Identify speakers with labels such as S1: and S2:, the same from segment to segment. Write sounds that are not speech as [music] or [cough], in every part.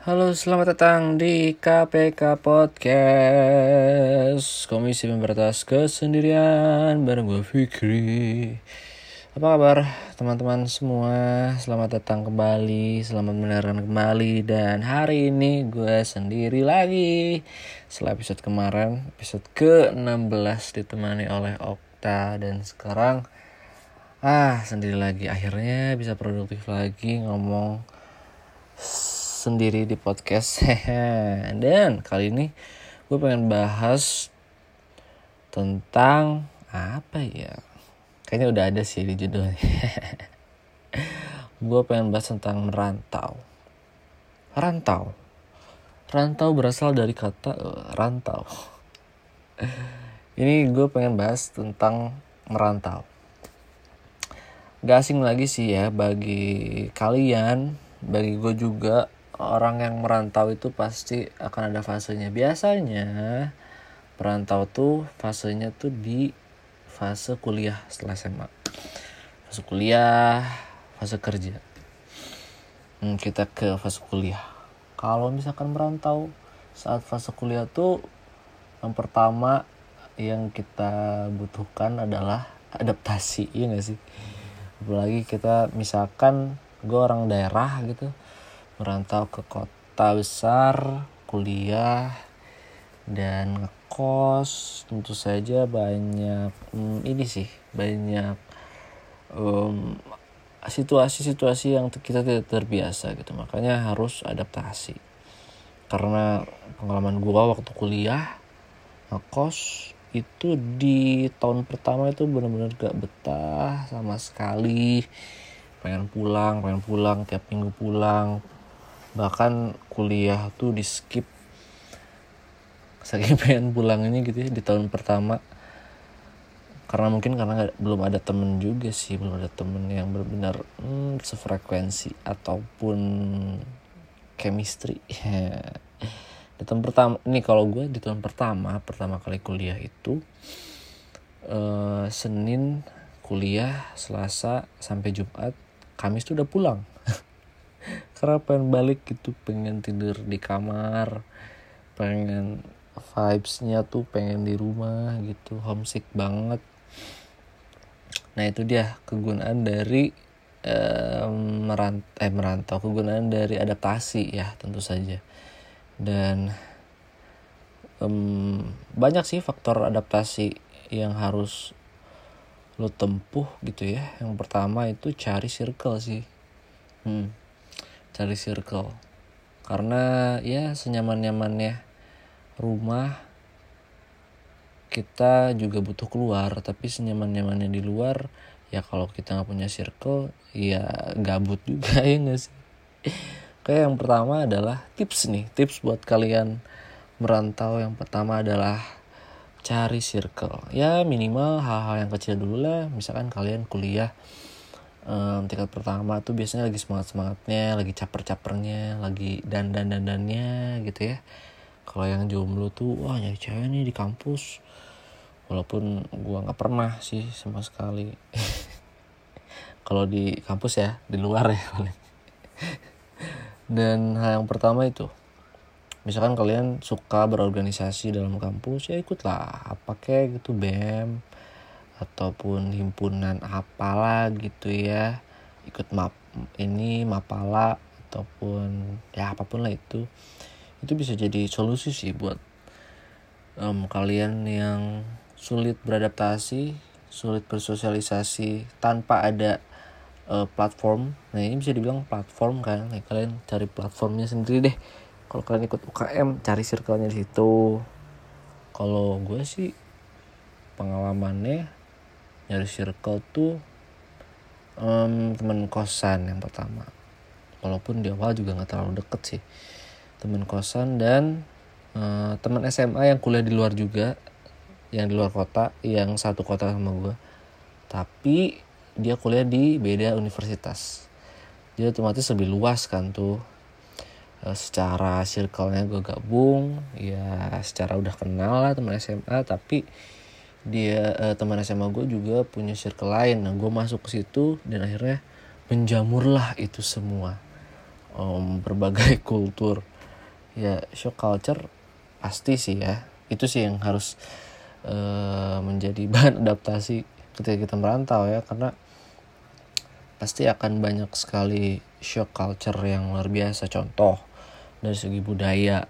S1: Halo, selamat datang di KPK Podcast. Komisi Pemberantas Kesendirian bareng gue Fikri. Apa kabar teman-teman semua? Selamat datang kembali, selamat mendengarkan kembali Dan hari ini gue sendiri lagi. Setelah episode kemarin, episode ke-16 ditemani oleh Okta Dan sekarang, ah sendiri lagi. Akhirnya bisa produktif lagi ngomong sendiri di podcast. [laughs] Dan kali ini gue pengen bahas tentang apa ya? Kayaknya udah ada sih di judulnya. [laughs] Gue pengen bahas tentang merantau. Rantau. Rantau berasal dari kata uh, rantau. [laughs] Ini gue pengen bahas tentang merantau. Gak asing lagi sih ya bagi kalian bagi gue juga orang yang merantau itu pasti akan ada fasenya. Biasanya perantau tuh fasenya tuh di fase kuliah setelah SMA. Fase kuliah, fase kerja. Hmm, kita ke fase kuliah. Kalau misalkan merantau saat fase kuliah tuh yang pertama yang kita butuhkan adalah adaptasi, iya gak sih? Apalagi kita misalkan gue orang daerah gitu merantau ke kota besar kuliah dan ngekos. Tentu saja banyak hmm, ini sih banyak um, situasi-situasi yang kita tidak terbiasa gitu. Makanya harus adaptasi. Karena pengalaman gua waktu kuliah ngekos itu di tahun pertama itu benar-benar gak betah sama sekali. Pengen pulang pengen pulang tiap minggu pulang bahkan kuliah tuh di skip. Saking [laughs] pengen pulang ini gitu ya di tahun pertama. Karena mungkin karena gak, belum ada temen juga sih belum ada temen yang benar-benar hmm, sefrekuensi ataupun chemistry. [laughs] Di tahun pertama ini kalau gue di tahun pertama pertama kali kuliah itu uh, Senin kuliah Selasa sampai Jumat Kamis tuh udah pulang karena pengen balik gitu pengen tidur di kamar pengen vibesnya tuh pengen di rumah gitu homesick banget. Nah itu dia kegunaan dari eh, merant eh merantau kegunaan dari adaptasi ya tentu saja. Dan um, banyak sih faktor adaptasi yang harus lo tempuh gitu ya. Yang pertama itu cari circle sih. Hmm cari circle. Karena ya senyaman nyamannya rumah kita juga butuh keluar. Tapi senyaman nyamannya di luar ya kalau kita nggak punya circle ya gabut juga [laughs] ya nggak sih? Kayak yang pertama adalah tips nih. Tips buat kalian merantau yang pertama adalah cari circle. Ya minimal hal-hal yang kecil dulu lah. Misalkan kalian kuliah um, tingkat pertama tuh biasanya lagi semangat semangatnya lagi caper capernya lagi dandan dandannya gitu ya. Kalau yang jomblo tuh wah nyari cewek nih di kampus. Walaupun gua nggak pernah sih sama sekali. [laughs] Kalau di kampus ya di luar ya. Paling [laughs] dan hal yang pertama itu misalkan kalian suka berorganisasi dalam kampus ya ikutlah. Apa kayak gitu bem ataupun himpunan apalah gitu ya. Ikut map ini mapala ataupun ya apa pun lah itu. Itu bisa jadi solusi sih buat um, kalian yang sulit beradaptasi sulit bersosialisasi tanpa ada uh, platform. Nah ini bisa dibilang platform kan. Nah, kalian cari platformnya sendiri deh. Kalau kalian ikut UKM cari circle-nya di situ. Kalau gue sih pengalamannya nyari circle tuh um, teman kosan yang pertama. Walaupun di awal juga nggak terlalu deket sih. Teman kosan dan uh, teman SMA yang kuliah di luar juga yang di luar kota yang satu kota sama gue tapi dia kuliah di beda universitas. Jadi otomatis lebih luas kan tuh. Uh, secara circle-nya gue gabung ya secara udah kenal lah teman SMA tapi dia uh, teman SMA gue juga punya circle lain. Nah gue masuk ke situ dan akhirnya menjamurlah itu semua. Um, berbagai [laughs] kultur. Ya shock culture pasti sih ya. Itu sih yang harus uh, menjadi [laughs] bahan adaptasi ketika kita merantau ya. Karena pasti akan banyak sekali shock culture yang luar biasa. Contoh dari segi budaya.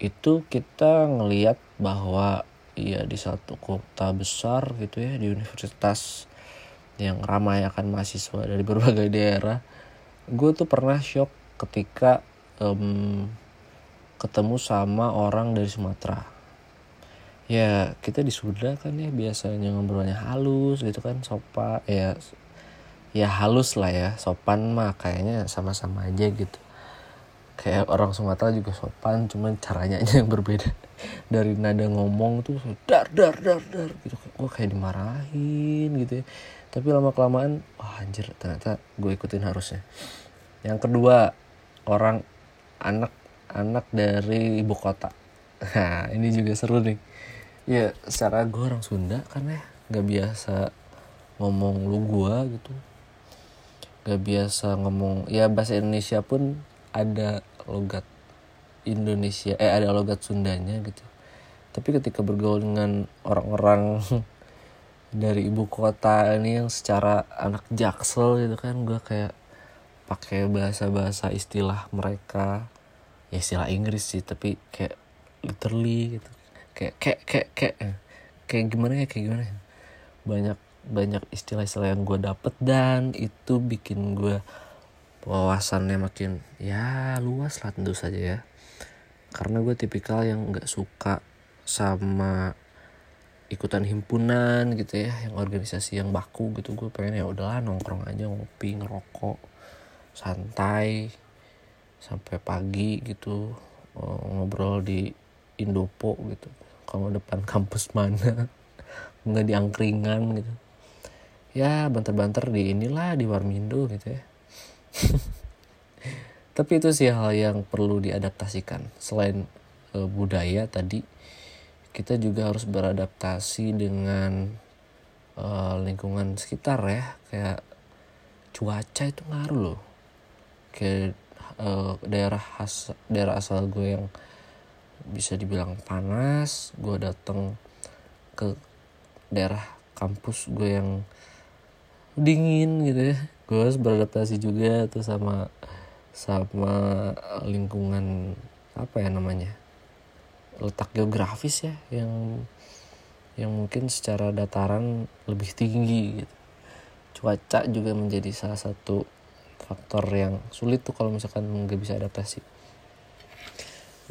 S1: Itu kita ngelihat bahwa ya di satu kota besar gitu ya di universitas yang ramai akan mahasiswa dari [laughs] berbagai daerah. Gue tuh pernah shock ketika um, ketemu sama orang dari Sumatera. Ya kita di Sunda kan ya biasanya ngobrolnya halus gitu kan sopan ya ya halus lah ya sopan mah kayaknya sama-sama aja gitu kayak orang Sumatera juga sopan cuman caranya aja yang berbeda. [laughs] Dari nada ngomong tuh dar dar dar dar gitu. Gue kayak dimarahin gitu ya. Tapi lama kelamaan wah anjir ternyata gue ikutin harusnya. Yang kedua orang anak anak dari ibu kota. [laughs] Nah ini juga seru nih. Ya secara gue orang Sunda kan ya nggak biasa ngomong lu gua gitu. Gak biasa ngomong ya bahasa Indonesia pun ada logat Indonesia eh ada logat Sundanya gitu. Tapi ketika bergaul dengan orang-orang [laughs] dari ibu kota ini yang secara anak jaksel gitu kan gue kayak pakai bahasa-bahasa istilah mereka. Ya istilah Inggris sih tapi kayak literally gitu. Kayak kayak kayak kayak kayak gimana ya kayak gimana ya? Banyak banyak istilah-istilah yang gue dapet dan itu bikin gue wawasannya makin ya luas lah tentu saja ya. Karena gue tipikal yang nggak suka sama ikutan himpunan gitu ya yang organisasi yang baku gitu. Gue pengen ya udahlah nongkrong aja ngopi ngerokok santai sampai pagi gitu oh, ngobrol di Indopo gitu. Kalau depan kampus mana [laughs] nggak di angkringan gitu. Ya banter-banter di inilah di Warmindo gitu ya [laughs] tapi itu sih hal yang perlu diadaptasikan. Selain e, budaya tadi kita juga harus beradaptasi dengan e, lingkungan sekitar ya. Kayak cuaca itu ngaruh loh. Ke e, daerah khas daerah asal gue yang bisa dibilang panas gue datang ke daerah kampus gue yang dingin gitu ya. Gue harus beradaptasi juga tuh sama sama lingkungan apa ya namanya letak geografis ya yang yang mungkin secara dataran lebih tinggi gitu. Cuaca juga menjadi salah satu faktor yang sulit tuh kalau misalkan nggak bisa adaptasi.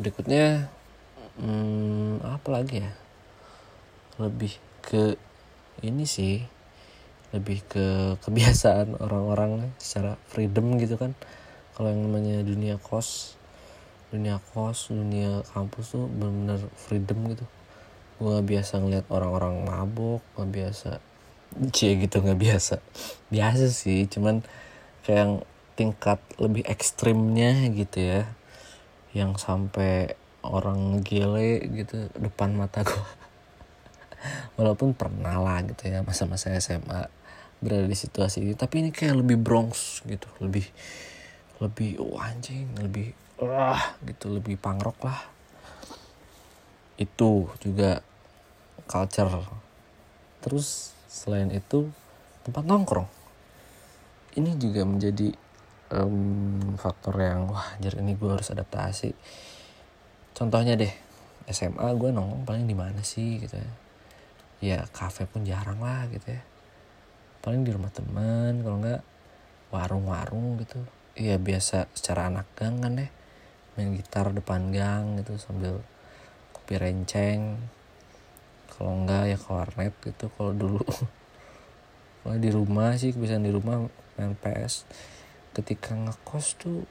S1: Berikutnya hmm, apa lagi ya? Lebih ke ini sih lebih ke [laughs] kebiasaan orang-orang secara freedom gitu kan. Kalau yang namanya dunia kos dunia kos dunia kampus tuh benar-benar freedom gitu. Gue biasa ngeliat orang-orang mabok gak biasa. Cie gitu nggak biasa. [laughs] Biasa sih cuman kayak yang tingkat lebih ekstrimnya gitu ya. Yang sampai orang gile gitu depan mata gue [laughs] walaupun pernah lah gitu ya masa-masa SMA berada di situasi ini. Tapi ini kayak lebih Bronx gitu lebih lebih oh anjing lebih wah gitu lebih pangrok lah. Itu juga culture. Terus selain itu tempat nongkrong. Ini juga menjadi um, faktor yang wah jadi ini gue harus adaptasi. Contohnya deh SMA gue nongkrong paling di mana sih gitu ya. Ya kafe pun jarang lah gitu ya paling di rumah teman kalau nggak warung-warung gitu. Ya biasa secara anak gang kan ya. Main gitar depan gang gitu sambil kopi renceng. Kalau enggak ya ke warnet gitu kalau dulu. [laughs] Kalau di rumah sih kebiasaan di rumah main PS ketika ngekos tuh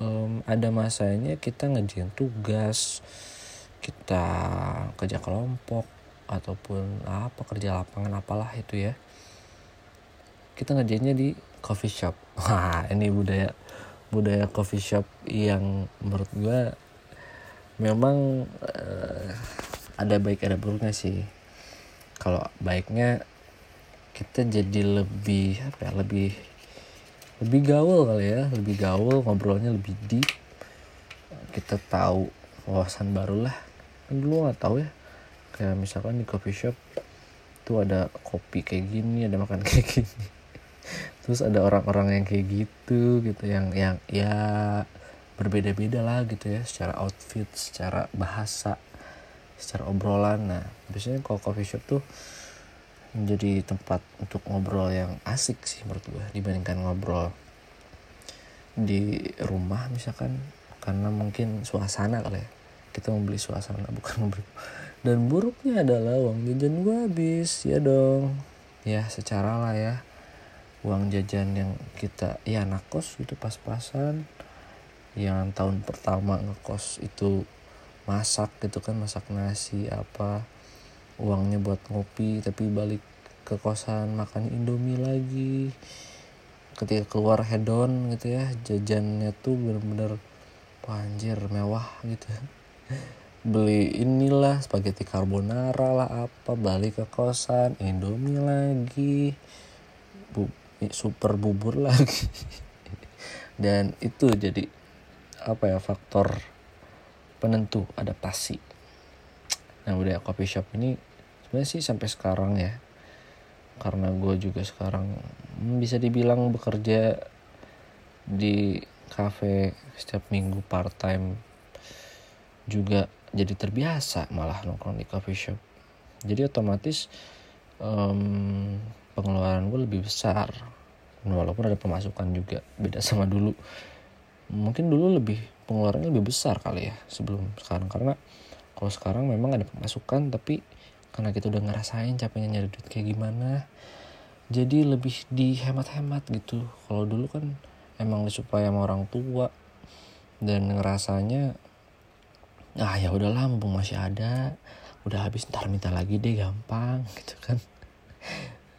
S1: um, ada masanya kita ngerjain tugas. Kita kerja kelompok ataupun apa kerja lapangan apalah itu ya kita ngerjainnya di coffee shop. [laughs] Wah ini budaya budaya coffee shop yang menurut gue memang uh, ada baik ada buruknya sih. Kalau baiknya kita jadi lebih apa ya lebih lebih gaul kali ya. Lebih gaul ngobrolnya lebih deep. Kita tahu wawasan baru lah. Kan dulu nggak tahu ya. Kayak misalkan di coffee shop tuh ada kopi kayak gini ada makan [laughs] kayak gini terus ada orang-orang yang kayak gitu gitu yang yang ya berbeda-beda lah gitu ya secara outfit secara bahasa secara obrolan. Nah biasanya kalau coffee shop tuh menjadi tempat untuk ngobrol yang asik sih menurut gue dibandingkan ngobrol di rumah misalkan karena mungkin suasana kali ya. Kita membeli suasana [laughs] bukan membeli dan buruknya adalah uang jajan gue habis ya dong. Ya secara lah ya uang jajan yang kita ya anak kos itu pas-pasan. Yang tahun pertama ngekos itu masak gitu kan masak nasi apa uangnya buat ngopi tapi balik ke kosan makan indomie lagi. Ketika keluar hedon gitu ya jajannya tuh bener-bener panjir mewah gitu. [laughs] Beli inilah spaghetti carbonara lah apa balik ke kosan indomie lagi super bubur lagi. [laughs] Dan itu jadi apa ya faktor penentu adaptasi. Nah udah coffee shop ini sebenarnya sih sampai sekarang ya. Karena gue juga sekarang hmm, bisa dibilang bekerja di cafe setiap minggu part time juga jadi terbiasa malah nongkrong di coffee shop. Jadi otomatis um, pengeluaran gue lebih besar. Walaupun ada pemasukan juga beda sama dulu. Mungkin dulu lebih pengeluarannya lebih besar kali ya sebelum sekarang. Karena kalau sekarang memang ada pemasukan tapi karena kita udah ngerasain capeknya nyari duit kayak gimana jadi lebih dihemat-hemat gitu. Kalau dulu kan emang supaya sama orang tua dan ngerasanya ah ya udahlah mumpung masih ada udah habis ntar minta lagi deh gampang [laughs] gitu kan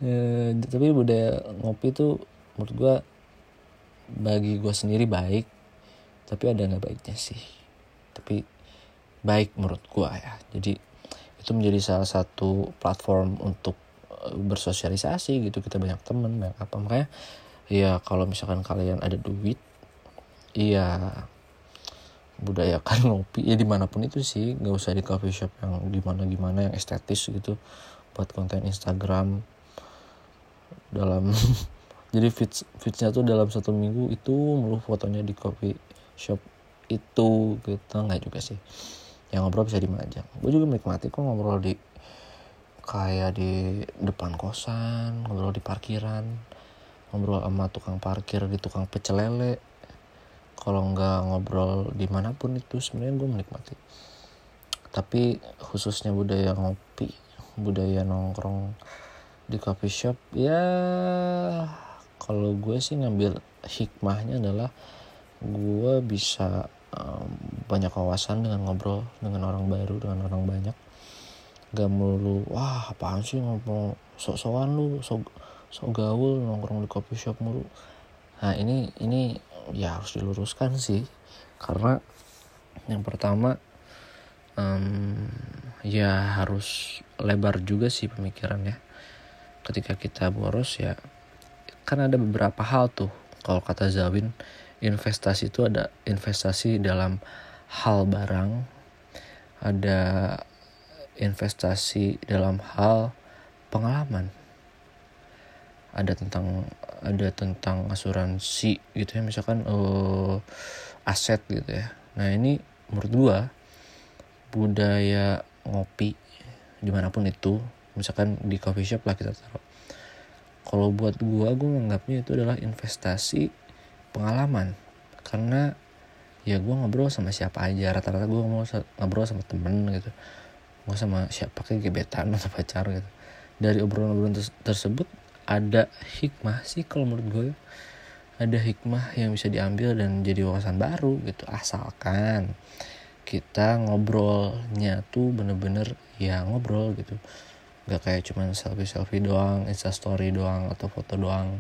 S1: e, tapi budaya ngopi tuh menurut gue bagi gue sendiri baik tapi ada nggak baiknya sih? Tapi baik menurut gue ya. Jadi itu menjadi salah satu platform untuk eh, bersosialisasi gitu. Kita banyak temen banyak apa. Makanya ya kalau misalkan kalian ada duit iya budayakan [laughs] ngopi. Ya di mana pun itu sih. Nggak usah di coffee shop yang di mana gimana yang estetis gitu. Buat konten Instagram dalam [laughs] jadi fits fitsnya tuh dalam satu minggu itu mulu fotonya di coffee shop itu gitu. Nggak juga sih. Yang ngobrol bisa di mana aja gue juga menikmati kok ngobrol di kayak di depan kosan ngobrol di parkiran ngobrol sama tukang parkir di tukang pecel lele. Kalau nggak ngobrol di mana pun itu sebenarnya gue menikmati. Tapi khususnya budaya ngopi budaya nongkrong di coffee shop ya kalau gue sih ngambil hikmahnya adalah gue bisa um, banyak kawasan dengan ngobrol dengan orang baru dengan orang banyak. Gak melulu wah apaan sih ngobrol sok-sokan lu sok sok gaul nongkrong di coffee shop mulu. Nah ini ini ya harus diluruskan sih karena yang pertama um, ya harus lebar juga sih pemikirannya ketika kita boros ya kan ada beberapa hal tuh. Kalau kata Zawin investasi itu ada investasi dalam hal barang ada investasi dalam hal pengalaman. Ada tentang ada tentang asuransi gitu ya misalkan uh, aset gitu ya. Nah ini menurut gua budaya ngopi di mana pun itu misalkan di coffee shop lah kita taruh. Kalau buat gue gue menganggapnya itu adalah investasi pengalaman. Karena ya gue ngobrol sama siapa aja rata-rata gue ngobrol, ngobrol sama temen gitu. Gue sama siapa kayak gebetan atau pacar gitu. Dari obrolan-obrolan tersebut ada hikmah sih kalau menurut gue ada hikmah yang bisa diambil dan jadi wawasan baru gitu. Asalkan kita ngobrolnya tuh bener-bener ya ngobrol gitu nggak kayak cuman selfie selfie doang insta story doang atau foto doang.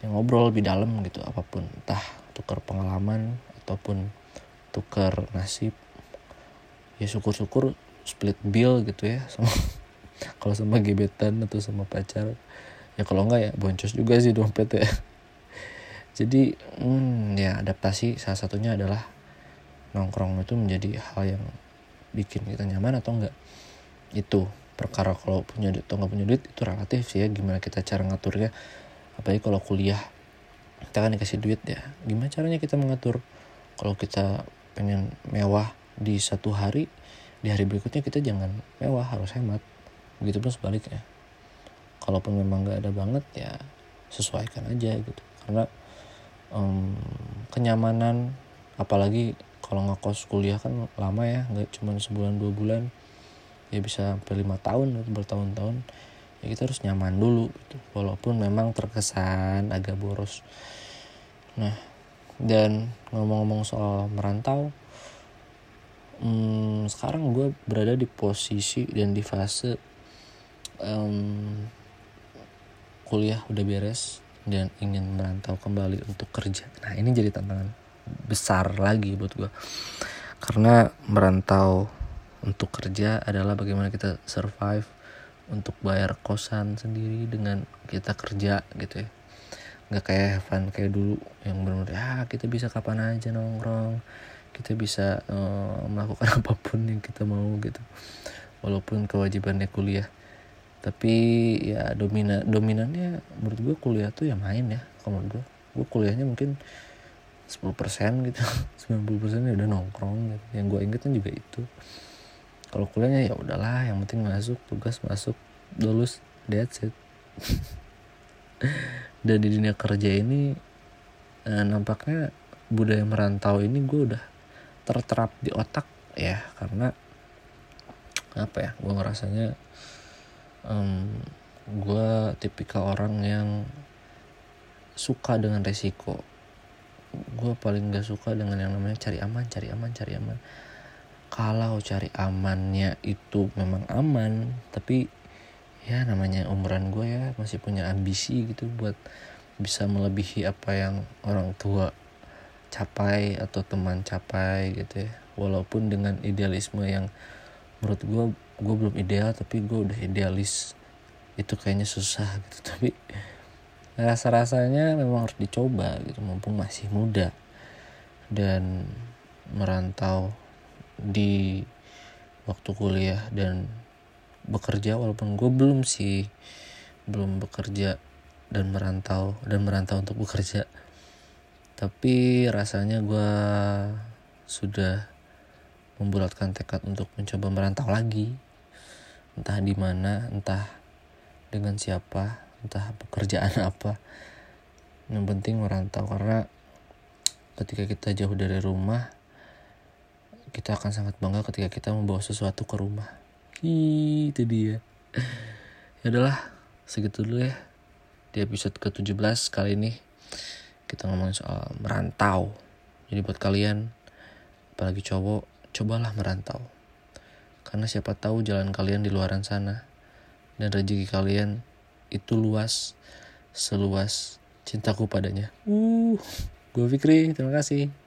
S1: Yang ngobrol lebih dalam gitu apa pun. Entah tukar pengalaman ataupun tukar nasib. Ya syukur-syukur split bill gitu ya sama [laughs] kalau sama gebetan atau sama pacar. Ya kalau enggak ya boncos juga sih dompet ya. [laughs] Jadi hmm, ya adaptasi salah satunya adalah nongkrong itu menjadi hal yang bikin kita nyaman atau enggak itu perkara kalau punya duit atau nggak punya duit itu relatif sih ya gimana kita cara ngaturnya. Apalagi kalau kuliah kita kan dikasih duit ya. Gimana caranya kita mengatur? Kalau kita pengen mewah di satu hari di hari berikutnya kita jangan mewah harus hemat. Begitu pun sebaliknya. Kalaupun memang nggak ada banget ya sesuaikan aja gitu. Karena um, kenyamanan apalagi kalau ngekos kuliah kan lama ya nggak cuma sebulan dua bulan ya bisa sampai lima tahun atau bertahun-tahun ya kita harus nyaman dulu gitu. Walaupun memang terkesan agak boros. Nah dan ngomong-ngomong soal merantau hmm, sekarang gue berada di posisi dan di fase um, kuliah udah beres dan ingin merantau kembali untuk kerja. Nah ini jadi tantangan besar lagi buat gue karena merantau untuk kerja adalah bagaimana kita survive untuk bayar kosan sendiri dengan kita kerja gitu ya. Nggak kayak Evan kayak dulu yang benar ya kita bisa kapan aja nongkrong kita bisa uh, melakukan [laughs] apa pun yang kita mau gitu. Walaupun kewajibannya kuliah. Tapi ya dominan dominannya menurut gue kuliah tuh ya main ya kalau menurut gue gue kuliahnya mungkin 10% gitu [laughs] 90% ya udah nongkrong gitu. yang gue inget kan juga itu kalau kuliahnya ya udahlah yang penting masuk tugas masuk lulus that's it. [laughs] Dan di dunia kerja ini eh, nampaknya budaya merantau ini gue udah terterap di otak ya karena apa ya gue ngerasanya um, gue tipikal orang yang suka dengan resiko. Gue paling gak suka dengan yang namanya cari aman cari aman cari aman kalau cari amannya itu memang aman tapi ya namanya umuran gue ya masih punya ambisi gitu buat bisa melebihi apa yang orang tua capai atau teman capai gitu ya. Walaupun dengan idealisme yang menurut gue gue belum ideal tapi gue udah idealis itu kayaknya susah gitu. [laughs] Tapi rasa-rasanya memang harus dicoba gitu mumpung masih muda dan merantau di waktu kuliah dan bekerja walaupun gue belum sih belum bekerja dan merantau dan merantau untuk bekerja. Tapi rasanya gue sudah membulatkan tekad untuk mencoba merantau lagi. Entah di mana entah dengan siapa entah pekerjaan [laughs] apa. Yang penting merantau karena ketika kita jauh dari rumah kita akan sangat bangga ketika kita membawa sesuatu ke rumah. Hi, itu dia. [laughs] Ya udahlah segitu dulu ya. Di episode ke-17 kali ini kita ngomongin soal merantau. Jadi buat kalian apalagi cowok cobalah merantau. Karena siapa tahu jalan kalian di luaran sana dan rezeki kalian itu luas seluas cintaku padanya. Uh, gue Fikri, terima kasih.